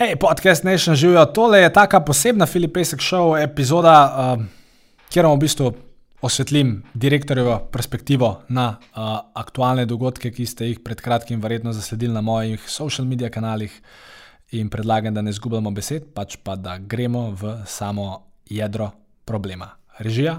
Hej, podcast Nation živijo. Tole je taka posebna Filipesek show epizoda, uh, kjer vam v bistvu osvetlim direktorjevo perspektivo na uh, aktualne dogodke, ki ste jih pred kratkim verjetno zasledili na mojih social media kanalih. In predlagam, da ne zgubljamo besed, pač pa da gremo v samo jedro problema. Režija,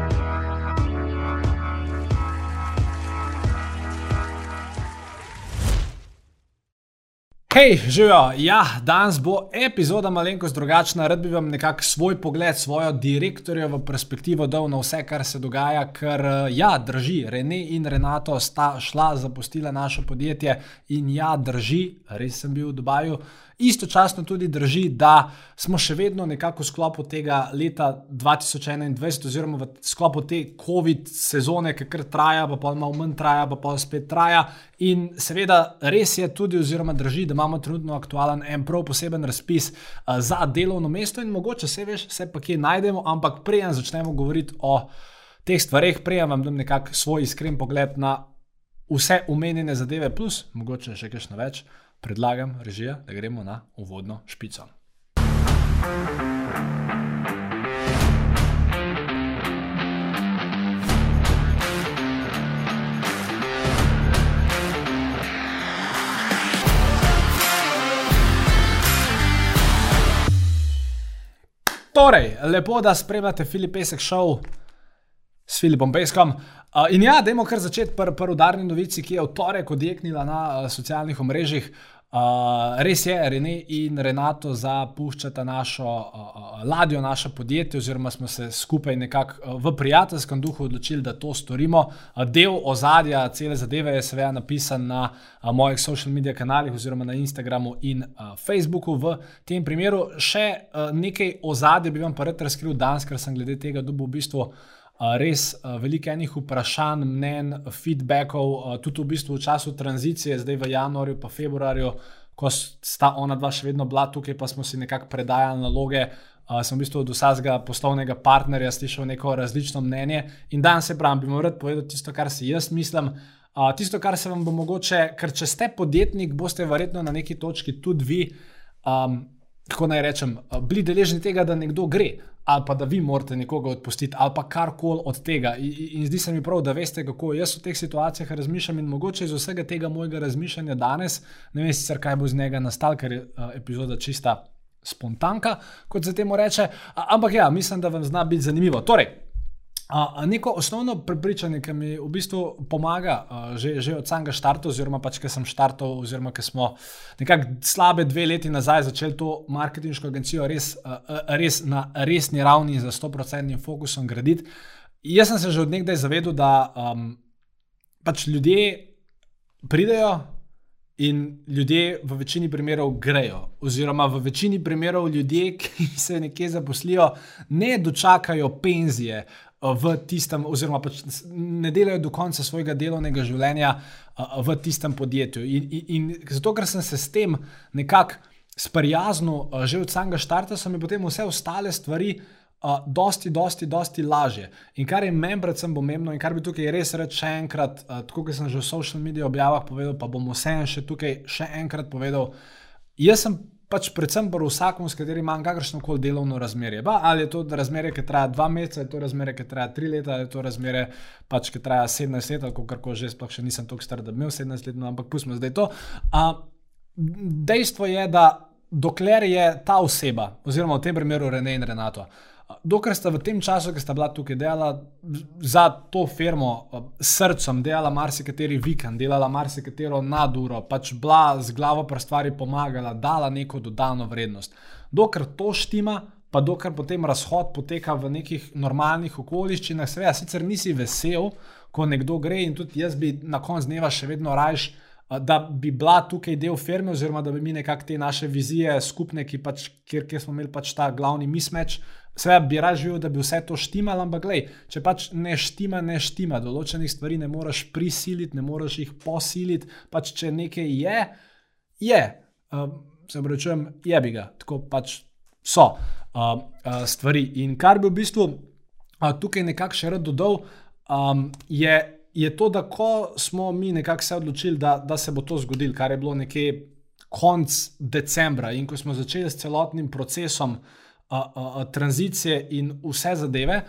Hej, živijo. Ja, danes bo epizoda malenkost drugačna. Rad bi vam nekako svoj pogled, svojo direktorjevo perspektivo dal na vse, kar se dogaja, ker ja, drži. Rene in Renato sta šla, zapustila naše podjetje in ja, drži, res sem bil v Dubaju. Istočasno tudi drži, da smo še vedno nekako v sklopu tega leta 2021, oziroma v sklopu te COVID sezone, ki kar traja, pa pa malo manj traja, pa pa spet traja. In seveda res je tudi, oziroma drži, da imamo trenutno aktualen en prav poseben razpis uh, za delovno mesto in mogoče se veš, vse pa kje najdemo, ampak preden začnemo govoriti o teh stvareh, preden vam dam nekako svoj iskren pogled na vse umenjene zadeve, plus mogoče še kaj več predlagam, režija, da gremo na uvodno špico. Torej, lepo, da spremljate Filipesek show s Filipom Peskom. Uh, in ja, dajmo kar začeti pri pr udarni novici, ki je v torek odjeknila na uh, socialnih omrežjih. Uh, res je, Rene in Renato zapuščata našo uh, ladjo, naše podjetje, oziroma smo se skupaj nekako uh, v prijateljskem duhu odločili, da to storimo. Uh, del ozadja cele zadeve je seveda napisan na uh, mojih social media kanalih, oziroma na Instagramu in uh, Facebooku. V tem primeru še uh, nekaj ozadja bi vam pa rad razkril danes, ker sem glede tega dobil v bistvu res veliko enih vprašanj, mnen, feedbackov, tudi v bistvu v času tranzicije, zdaj v januarju, pa februarju, ko sta ona dva še vedno bila tukaj, pa smo si nekako predajali naloge. Uh, sem v bistvu od vsakega poslovnega partnerja slišal neko različno mnenje in danes se pravim, bi mu rad povedal tisto, kar si jaz mislim. Uh, tisto, kar se vam bo mogoče, ker če ste podjetnik, boste verjetno na neki točki tudi vi, um, kako naj rečem, bili deležni tega, da nekdo gre ali pa da vi morate nekoga odpustiti, ali pa karkoli od tega. In, in zdi se mi prav, da veste, kako jaz v teh situacijah razmišljam, in mogoče iz vsega tega mojega razmišljanja danes, ne vem sicer, kaj bo iz njega nastalo, ker je uh, epizoda čista spontanka, kot se temu reče. Ampak ja, mislim, da vam zna biti zanimivo. Torej, Uh, neko osnovno prepričanje, ki mi v bistvu pomaga uh, že, že od samega štarta, oziroma pač, ki sem štartal, oziroma ki smo nekako slabe dve leti nazaj začeli to marketinško agencijo res, uh, res na resni ravni za 100% fokusom graditi. Jaz sem se že od nekdaj zavedel, da um, pač ljudje pridejo in ljudje v večini primerov grejo. Oziroma, v večini primerov ljudje, ki se nekje zaposlijo, ne dočakajo penzije v tistem, oziroma pač ne delajo do konca svojega delovnega življenja v tistem podjetju. In, in, in zato, ker sem se s tem nekako sprijaznil že od samega štarta, so mi potem vse ostale stvari. Uh, dosti, dosti, dosti lažje. In kar je meni predvsem pomembno, in kar bi tukaj res rekel še enkrat, uh, tako kot sem že v social medijih objavah povedal, pa bom vseeno še tukaj še enkrat povedal. Jaz sem pač predvsem pri vsakom, s katerim imam kakršno koli delovno razmerje. Ba, ali je to razmerje, ki traja dva meseca, ali je to razmerje, ki traja tri leta, ali je to razmerje, pač, ki traja 17 let, kako kar koli že, sploh še nisem tako star, da bi imel 17 let, no, ampak pustimo zdaj to. A, dejstvo je, da dokler je ta oseba, oziroma v tem primeru Rene in Renato, dokler sta v tem času, ki sta bila tukaj, delala za to firmo, s srcem, delala marsikateri vikend, delala marsikatero naduro, pač bila z glavo pri stvari pomagala, dala neko dodano vrednost. Dokler to štima, pa dokler potem razhod poteka v nekih normalnih okoliščinah, seveda, sicer nisi vesel, ko nekdo gre in tudi jaz bi na koncu dneva še vedno rajš da bi bila tukaj del firme, oziroma da bi mi nekako te naše vizije skupne, pač, kjer, kjer smo imeli pač ta glavni mismeč. Seveda bi rad živel, da bi vse to štimalo, ampak glej, če pač ne štima, ne štima, določenih stvari ne moreš prisiliti, ne moreš jih posiliti. Pač če nekaj je, je, uh, se rečem, je bi ga, tako pač so uh, uh, stvari. In kar bi v bistvu uh, tukaj nekako še rad dodal, um, je je to, da ko smo mi nekako se odločili, da, da se bo to zgodilo, kar je bilo nekje konec decembra in ko smo začeli s celotnim procesom a, a, a, tranzicije in vse zadeve.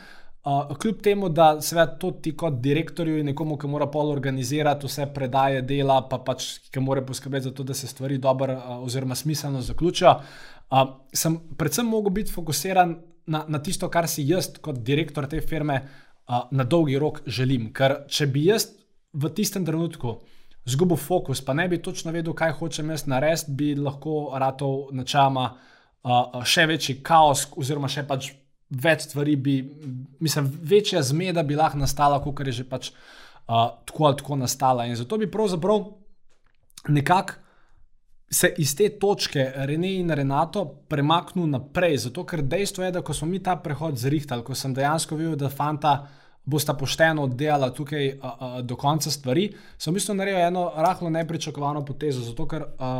Uh, kljub temu, da se to ti kot direktorju in nekomu, ki mora pol organizirati vse predaje dela, pa pač ki mora poskrbeti za to, da se stvari dobro uh, oziroma smiselno zaključijo, uh, sem predvsem mogel biti fokusiran na, na tisto, kar si jaz kot direktor te firme na dolgi rok želim. Ker če bi jaz v tistem trenutku izgubil fokus, pa ne bi točno vedel, kaj hočem jaz narediti, bi lahko ratov načama uh, še večji kaos, oziroma še pač več stvari, bi, mislim, večja zmeda bi lahko nastala, kot je že pač uh, tako ali tako nastala. In zato bi pravzaprav nekako. Se iz te točke Rene in Renato premaknil naprej, zato ker dejstvo je, da ko smo mi ta prehod zrihtali, ko sem dejansko videl, da fanta bosta pošteno oddelala tukaj a, a, do konca stvari, sem v bistvu naredil eno rahlo nepričakovano potezo, zato ker a,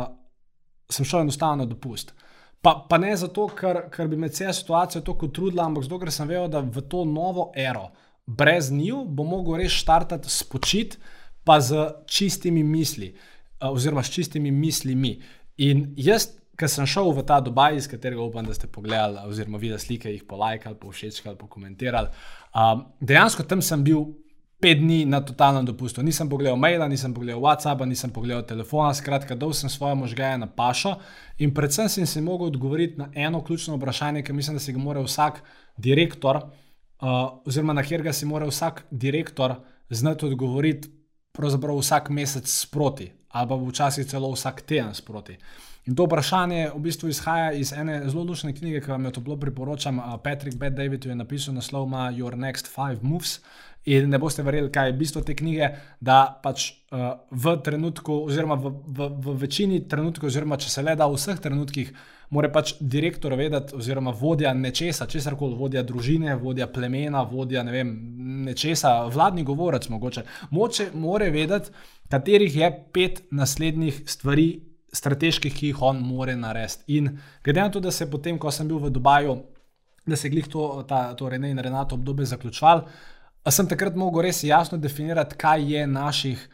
sem šel enostavno na dopust. Pa, pa ne zato, ker, ker bi me cela situacija tako trudila, ampak zato, ker sem vedel, da v to novo ero, brez njiju, bo mogel res štartati spočit, pa z čistimi misli, a, oziroma s čistimi mislimi. In jaz Ker sem šel v ta Dubaj, iz katerega upam, da ste pogledali, oziroma videli slike, jih polajkali, po všečkali, po komentirali. Um, dejansko tam sem bil pet dni na totalnem dopustu. Nisem pogledal maila, nisem pogledal WhatsAppa, nisem pogledal telefona, skratka, dal sem svoje možgaje na pašo in predvsem sem si mogel odgovoriti na eno ključno vprašanje, ki mislim, da si ga mora vsak direktor, uh, oziroma na katerega si mora vsak direktor znati odgovoriti, pravzaprav vsak mesec sproti, ali pa včasih celo vsak teden sproti. In to vprašanje v bistvu izhaja iz ene zelo lušne knjige, ki vam jo toplo priporočam. Patrick Bed David je napisal naslov Your Next Five Moves. In ne boste verjeli, kaj je bistvo te knjige, da pač uh, v trenutku, oziroma v, v, v večini trenutkov, oziroma če se le da v vseh trenutkih, mora pač direktor vedeti, oziroma vodja nečesa, česar koli, vodja družine, vodja plemena, vodja ne vem, nečesa, vladni govorec mogoče. Moče mora vedeti, katerih je pet naslednjih stvari strateških, ki jih on more narediti. In glede na to, da se potem, ko sem bil v Dubaju, da se je glih to, to Rene in Renato obdobje zaključval, sem takrat mogel res jasno definirati, kaj je naših,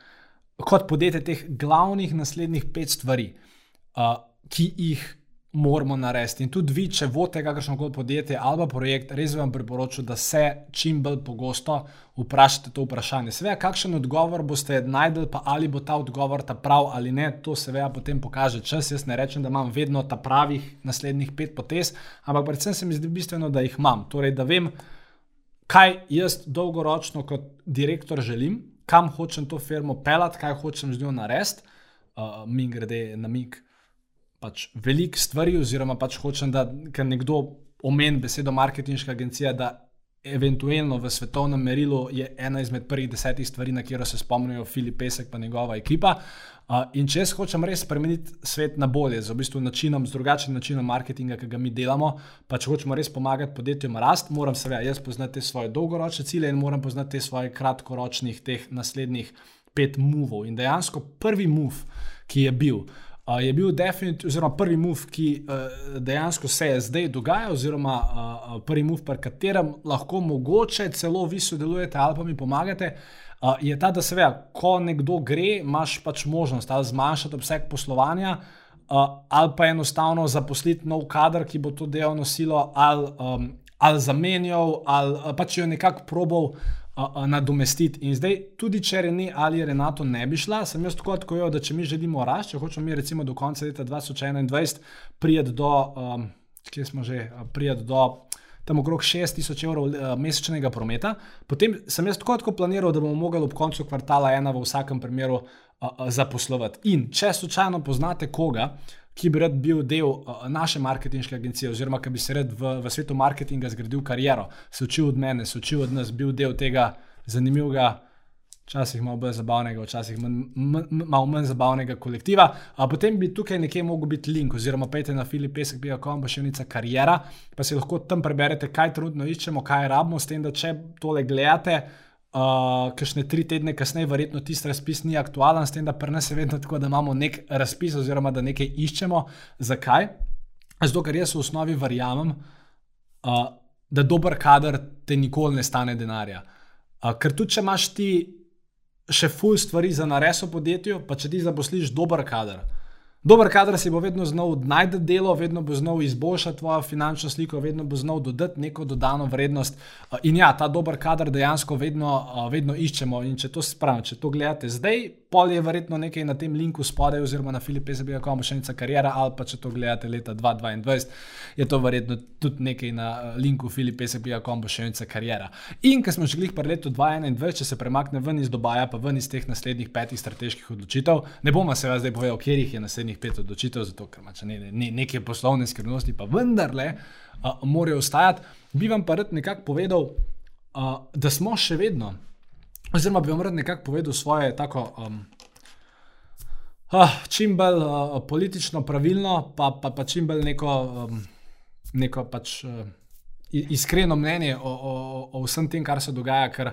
kot podjetje, teh glavnih naslednjih pet stvari, uh, ki jih moramo narediti. In tudi vi, če vodite kakršno koli podjetje ali projekt, res vam priporočam, da se čim bolj pogosto vprašate to vprašanje. Seveda, kakšen odgovor boste najdel, pa ali bo ta odgovor ta prav ali ne, to seveda potem pokaže čas. Jaz ne rečem, da imam vedno ta pravih naslednjih pet potez, ampak predvsem se mi zdi bistveno, da jih imam. Torej, da vem, kaj jaz dolgoročno kot direktor želim, kam hočem to firmo pelati, kaj hočem z njo narediti. Uh, mi grede na mig pač veliko stvari, oziroma pač hočem, da nekdo omeni besedo marketinška agencija, da eventualno v svetovnem merilu je ena izmed prvih desetih stvari, na katero se spomnijo Filip Pesek in njegova ekipa. Uh, in če hočem res spremeniti svet na bolje, z, v bistvu načinom, z drugačnim načinom marketinga, ki ga mi delamo, pa če hočemo res pomagati podjetjem rast, moram seveda jaz poznati svoje dolgoročne cilje in moram poznati svoje kratkoročnih, teh naslednjih pet muvov. In dejansko prvi muv, ki je bil, uh, je bil definitivno, oziroma prvi move, ki uh, dejansko se je zdaj dogajal, oziroma uh, prvi move, pri katerem lahko mogoče celo vi sodelujete ali pa mi pomagate. Uh, je ta, da se ve, ko nekdo gre, imaš pač možnost zmanjšati obseg poslovanja, uh, ali pa enostavno zaposliti nov kader, ki bo to delovno silo ali, um, ali zamenjal, ali pač jo nekako probal nadomestiti. In zdaj, tudi če Rene ali Renato ne bi šla, sem jaz tako odkojo, da če mi želimo rasti, če hočemo mi recimo do konca leta 2021 prijeti do, um, kje smo že, prijeti do tam okrog 6000 evrov mesečnega prometa, potem sem jaz tako, tako planiral, da bomo mogli ob koncu kvartala ena v vsakem primeru uh, uh, zaposlovati. In če slučajno poznate koga, ki bi rad bil del uh, naše marketinške agencije, oziroma ki bi se rad v, v svetu marketinga zgradil kariero, se učil od mene, se učil od nas, bil del tega zanimivega, včasih malo bolj zabavnega, včasih malo manj zabavnega kolektiva. A potem bi tukaj nekje mogel biti link, oziroma pejte na filipesek.com, pa še enica karijera, pa si lahko tam preberete, kaj trenutno iščemo, kaj rabimo, s tem, da če tole gledate. Uh, Kajšne tri tedne kasneje, verjetno tisti razpis ni aktualen, s tem, da pri nas je vedno tako, da imamo nek razpis, oziroma da nekaj iščemo. Zakaj? Zato, ker jaz v osnovi verjamem, uh, da dober kader te nikoli ne stane denarja. Uh, ker tudi, če imaš ti še ful stvari za nares v podjetju, pa če ti zaposliš dober kader. Dober kader si bo vedno znal najti delo, vedno bo znal izboljšati tvojo finančno sliko, vedno bo znal dodati neko dodano vrednost. In ja, ta dober kader dejansko vedno, vedno iščemo. In če to spravim, če to gledate zdaj, pol je verjetno nekaj na tem linku spodaj, oziroma na filipesabija.com, še enica karijera, ali pa če to gledate leta 2022, je to verjetno tudi nekaj na linku filipesabija.com, še enica karijera. In ker smo že glih par letu 2021, če se premakne ven iz Dubaja, pa ven iz teh naslednjih petih strateških odločitev, ne bomo se vas zdaj povedal, kjer jih je naslednjih pet odločitev, zato ker imaš ne, ne, neke poslovne skrivnosti, pa vendarle uh, morajo ostajati. Bi vam pa rad nekako povedal, uh, da smo še vedno. Oziroma, bi vam rad nekako povedal svoje tako. Um, uh, čim bolj uh, politično pravilno, pa, pa, pa čim bolj neko, um, neko pač, uh, iskreno mnenje o, o, o vsem tem, kar se dogaja. Ker,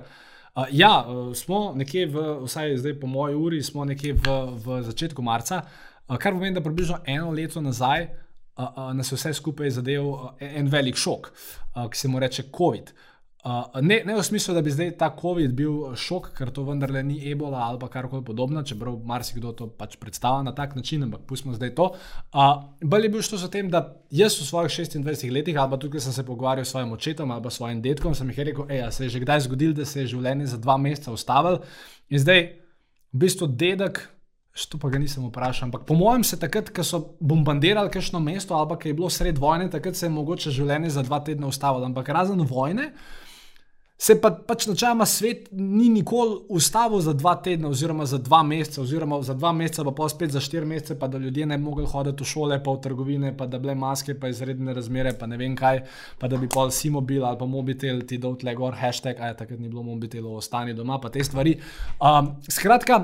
uh, ja, uh, smo nekje, v, vsaj zdaj po moji uri, smo nekje v, v začetku marca, uh, kar pomeni, da približno eno leto nazaj uh, uh, nas je vse skupaj zadeval uh, en velik šok, uh, ki se mu reče COVID. Uh, ne, ne v smislu, da bi zdaj ta COVID bil šok, ker to vendarle ni ebola ali karkoli podobno, čeprav marsikdo to pač predstavlja na tak način, ampak pustimo zdaj to. Uh, Bolje je bil šlo za tem, da jaz v svojih 26 letih, ali pa tukaj sem se pogovarjal s svojim očetom ali svojim detkom, sem jih rekel, da se je že kdaj zgodil, da se je življenje za dva meseca ustavilo. In zdaj, v bistvu, dedek. Što pa ga nisem vprašal, ampak po mojem se takrat, ko so bombardirali kakšno mesto ali pa je bilo sred vojne, takrat se je mogoče življenje za dva tedna ustavilo. Ampak razen vojne, uh, Se pa pač načeloma svet ni nikoli ustavil za dva tedna, oziroma za dva meseca, oziroma za dva meseca, pa spet za štiri mesece, pa da ljudje ne bi mogli hoditi v šole, pa v trgovine, pa da bile maske, pa izredne razmere, pa ne vem kaj, pa da bi pol si mobil ali pa mobitel ti dol tle gor, hashtag, aj takrat ni bilo mobitelov, ostani doma, pa te stvari. Um, skratka,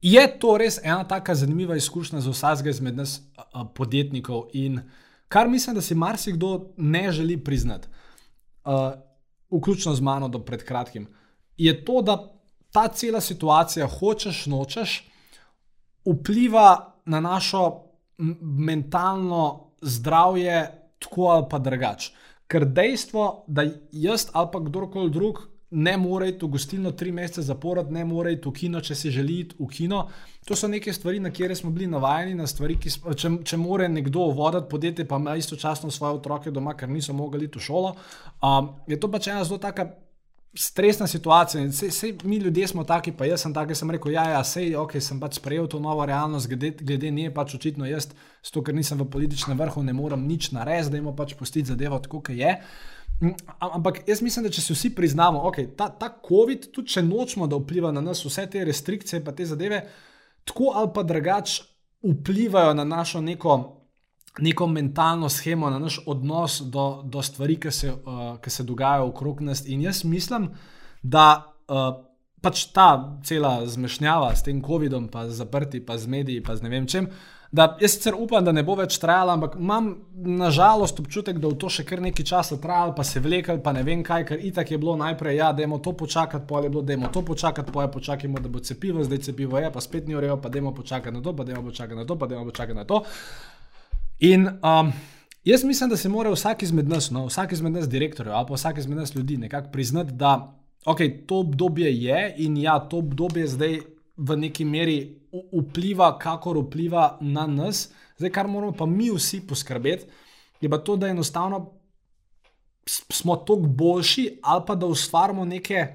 je to res ena taka zanimiva izkušnja za vsakega izmed nas uh, podjetnikov in kar mislim, da si marsikdo ne želi priznati. Uh, vključno z mano do pred kratkim, je to, da ta cela situacija, hočeš, nočeš, vpliva na našo mentalno zdravje, tako ali pa drugače. Ker dejstvo, da jaz ali pa kdorkoli drug ne more iti v gostilno tri mesece zapored, ne more iti v kino, če si želi iti v kino. To so neke stvari, na kere smo bili navajeni, na stvari, ki smo, če, če more nekdo voditi podjetje, pa ima istočasno svoje otroke doma, ker niso mogli iti v šolo. Um, je to pač ena zelo taka. Stresna situacija, in vse, vse mi ljudje smo taki, pa jaz sem taki, sem rekel, ja, ja, sej, ok, sem pač sprejel to novo realnost, glede, glede nje pač očitno jaz, zato ker nisem v političnem vrhu, ne morem nič narediti, da jim pač pustiti zadevo tako, kot je. Uh, ampak jaz mislim, da če si vsi priznamo, da okay, ta, ta COVID, tudi če nočemo, da vpliva na nas vse te restrikcije in te zadeve, tako ali pa drugače vplivajo na našo neko, neko mentalno schemo, na naš odnos do, do stvari, ki se, uh, ki se dogajajo okrog nas. In jaz mislim, da uh, pač ta cela zmešnjava s tem COVID-om, pa zaprti, pa z mediji, pa z ne vem čem da jaz sicer upam, da ne bo več trajalo, ampak imam nažalost občutek, da bo to še kar nekaj časa trajalo, pa se vlekel, pa ne vem kaj, ker itak je bilo najprej, ja, da je to počakati, pa je bilo, da je to počakati, pa je počakajmo, da bo cepivo, zdaj cepivo je, pa spet ni urejo, pa da je počakati na to, pa da je počakati na to, pa da je počakati na to. In um, jaz mislim, da se mora vsak izmed nas, no, vsak izmed nas direktorjev, ali pa vsak izmed nas ljudi nekako priznati, da okay, to obdobje je in ja, to obdobje zdaj v neki meri vpliva, kakor vpliva na nas. Zdaj, kar moramo pa mi vsi poskrbeti, je pa to, da enostavno smo toliko boljši, ali pa da ustvarjamo neke,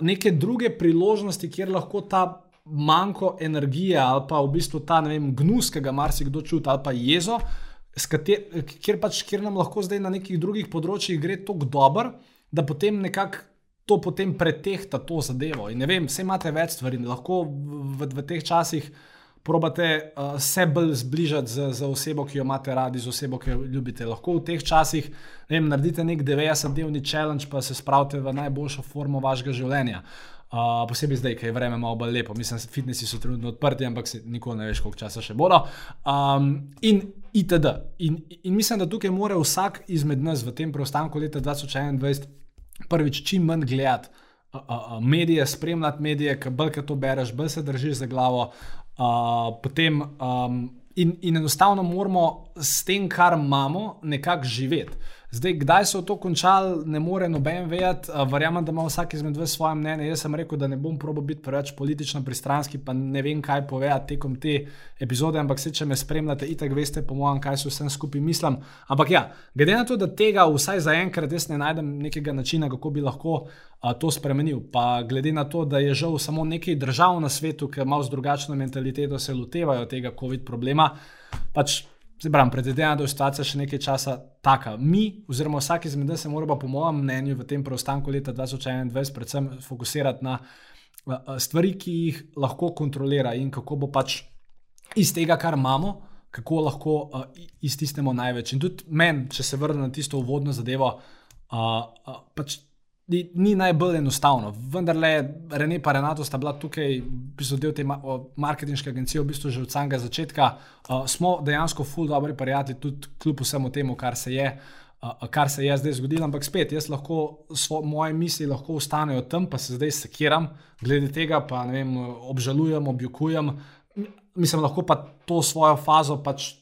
neke druge priložnosti, kjer lahko ta manjko energije ali pa v bistvu ta vem, gnus, ki ga marsikdo čuti, ali pa jezo. Kater, kjer, pač, kjer nam lahko zdaj na nekih drugih področjih gre tako dobro, da potem nekako to potem pretehta to zadevo. In ne vem, vse imate več stvari, lahko v, v, v teh časih probate uh, se bolj zbližati z, z osebo, ki jo imate radi, z osebo, ki jo ljubite. Lahko v teh časih vem, naredite nek 90-dnevni challenge, pa se spravite v najboljšo formo vašega življenja. Uh, posebej zdaj, ker je vreme malo bolj lepo. Mislim, fitnesi so trenutno odprti, ampak se nikoli ne veš, koliko časa še bodo. Um, in itd. In, in mislim, da tukaj mora vsak izmed nas v tem preostanku leta 2021 prvič čim manj gledati. Uh, uh, medije, spremljati medije, ki bolj to bereš, bolj se držiš za glavo. Uh, potem, um, in, in enostavno moramo s tem, kar imamo, nekako živeti. Zdaj, kdaj so to končali, ne more noben vedeti. Verjamem, da ima vsak izmed vas svoje mnenje. Jaz sem rekel, da ne bom probo biti preveč politično pristranski, pa ne vem, kaj povedati tekom te epizode, ampak se, če me spremljate, itak veste, po mojem, kaj so vsem skupaj mislim. Ampak ja, glede na to, da tega vsaj za enkrat jaz ne najdem nekega načina, kako bi lahko a, to spremenil, pa glede na to, da je žal samo nekaj držav na svetu, ki malo z drugačno mentaliteto se lotevajo tega COVID problema, pač. Zdaj, pravim, predvidevam, da je situacija še nekaj časa taka. Mi, oziroma vsak izmed nas, se moramo, po mojem mnenju, v tem preostanku leta 2021 predvsem fokusirati na stvari, ki jih lahko kontrolira in kako bo pač iz tega, kar imamo, kako lahko uh, iztisnemo največ. In tudi meni, če se vrnem na tisto uvodno zadevo, uh, uh, pač ni, ni najbolj enostavno. Vendar le Rene in Renato sta bila tukaj, bistvu del te marketinške agencije, v bistvu že od samega začetka. Uh, smo dejansko ful dobri prijatelji, tudi kljub vsemu temu, kar se je. Kar se je zdaj zgodilo, ampak spet, jaz lahko svo, moje misli lahko ostanejo tam, pa se zdaj sekiram, glede tega pa vem, obžalujem, objukujem. Mislim, lahko pa to svojo fazo pač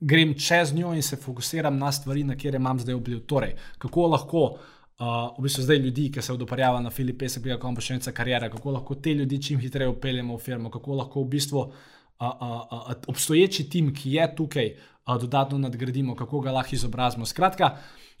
grem čez njo in se fokusiram na stvari, na kjer imam zdaj vpliv. Torej, kako lahko uh, Uh, v bistvu zdaj ljudi, ki se odoparjavajo na Filipe, se bi lahko še nekaj karijere, kako lahko te ljudi čim hitreje upeljemo v firmo, kako lahko v bistvu uh, uh, uh, obstoječi tim, ki je tukaj, uh, dodatno nadgradimo, kako ga lahko izobrazimo. Skratka,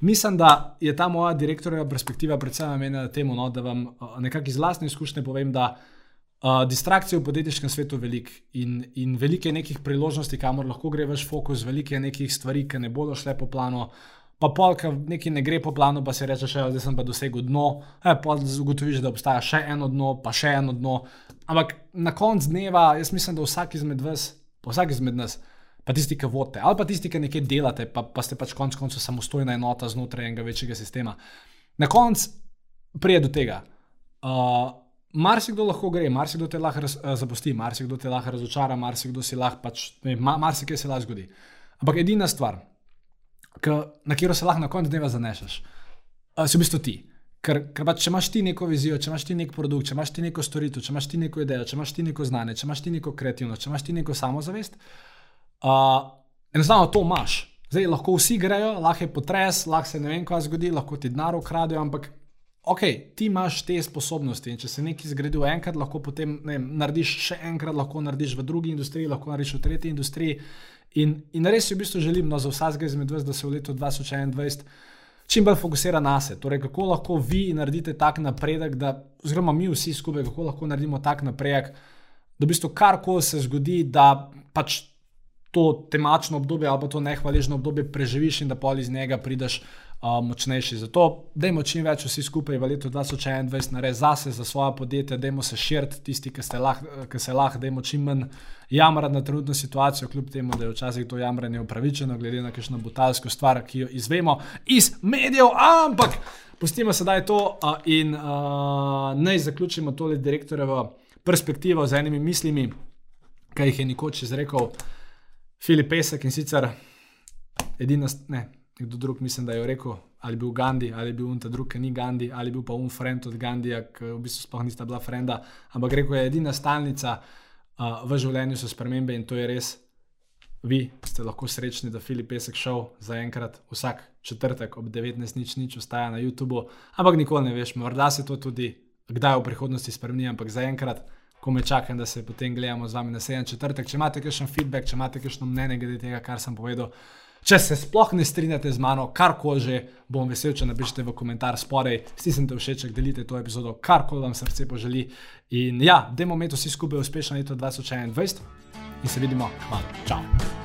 mislim, da je ta moja direktorjeva perspektiva predvsem namenjena temu, no, da vam uh, nekako iz vlastne izkušnje povem, da uh, distrakcije v podjetniškem svetu je veliko in, in veliko je nekih priložnosti, kamor lahko gre vaš fokus, veliko je nekih stvari, ki ne bodo šle po planu pa polk nekaj ne gre po planu, pa si rečeš, da sem pa dosegel dno, e, pa ugotoviš, da obstaja še eno dno, pa še eno dno. Ampak na koncu dneva, jaz mislim, da vsak izmed vas, pa vsak izmed nas, pa tisti, ki vodite, ali pa tisti, ki nekaj delate, pa, pa ste pač konec koncev samostojna enota znotraj enega večjega sistema. Na koncu pride do tega. Uh, Marsikdo lahko gre, marsikdo te lahko raz, uh, zapusti, marsikdo te lahko razočara, marsikdo si lahko pač, ma, marsikaj se lahko zgodi. Ampak edina stvar, na katero se lahko na koncu dneva zanešaš. Uh, si v bistvu ti. Ker, ker pa, če imaš ti neko vizijo, če imaš ti nek produkt, če imaš ti neko storitev, če imaš ti neko idejo, če imaš ti neko znanje, če imaš ti neko kreativnost, če imaš ti neko samozavest, uh, enostavno to imaš. Zdaj lahko vsi grejo, lahko je potres, lahko se ne vem, kaj zgodi, lahko ti denar ukradijo, ampak ok, ti imaš te sposobnosti in če se nekaj zgradi v enkrat, lahko potem ne, narediš še enkrat, lahko narediš v drugi industriji, lahko narediš v tretji industriji. In, in res si v bistvu želim, no, za vsakega izmed vas, da se v letu 2021 čim bolj fokusira na sebe. Torej, kako lahko vi naredite tak napredek, da, oziroma mi vsi skupaj, kako lahko naredimo tak napredek, da v bistvu karkoli se zgodi, da pač to temačno obdobje ali pa to nehvaležno obdobje preživiš in da pol iz njega prideš uh, močnejši. Zato, dajmo čim več vsi skupaj v letu 2021 narediti zase, za svoje podjetje, dajmo se širiti, tisti, ki se lahko, lah, dajmo čim manj jamrati na trenutno situacijo, kljub temu, da je včasih to jamranje upravičeno, glede na kakšno butalsko stvar, ki jo izvemo iz medijev, ampak pustimo sedaj to uh, in uh, naj zaključimo tole direktorjevo perspektivo z enimi mislimi, ki jih je nekoč izrekel Filip Pesek in sicer edina, ne, nekdo drug, mislim, da je rekel, ali bil Gandhi, ali bil ta drug, ki ni Gandhi, ali bil pa un friend od Gandija, ki v bistvu sploh nista bila frenda. Ampak rekel je, edina stalnica uh, v življenju so spremembe in to je res. Vi ste lahko srečni, da Filip Pesek šel za enkrat vsak četrtek ob 19.00 ostaja na YouTubu, ampak nikoli ne veš, morda se to tudi kdaj v prihodnosti spremeni, ampak za enkrat, ko me čakam, da se potem gledamo z vami na 7. četrtek. Če imate kakšen feedback, če imate kakšno mnenje glede tega, kar sem povedal, Če se sploh ne strinjate z mano, kar koli že, bom vesel, če napišete v komentar spodaj, stisnite všeč, delite to epizodo, kar koli vam srce poželi. In ja, demo imeti vsi skupaj uspešno leto 2021 in se vidimo, hvala, čau.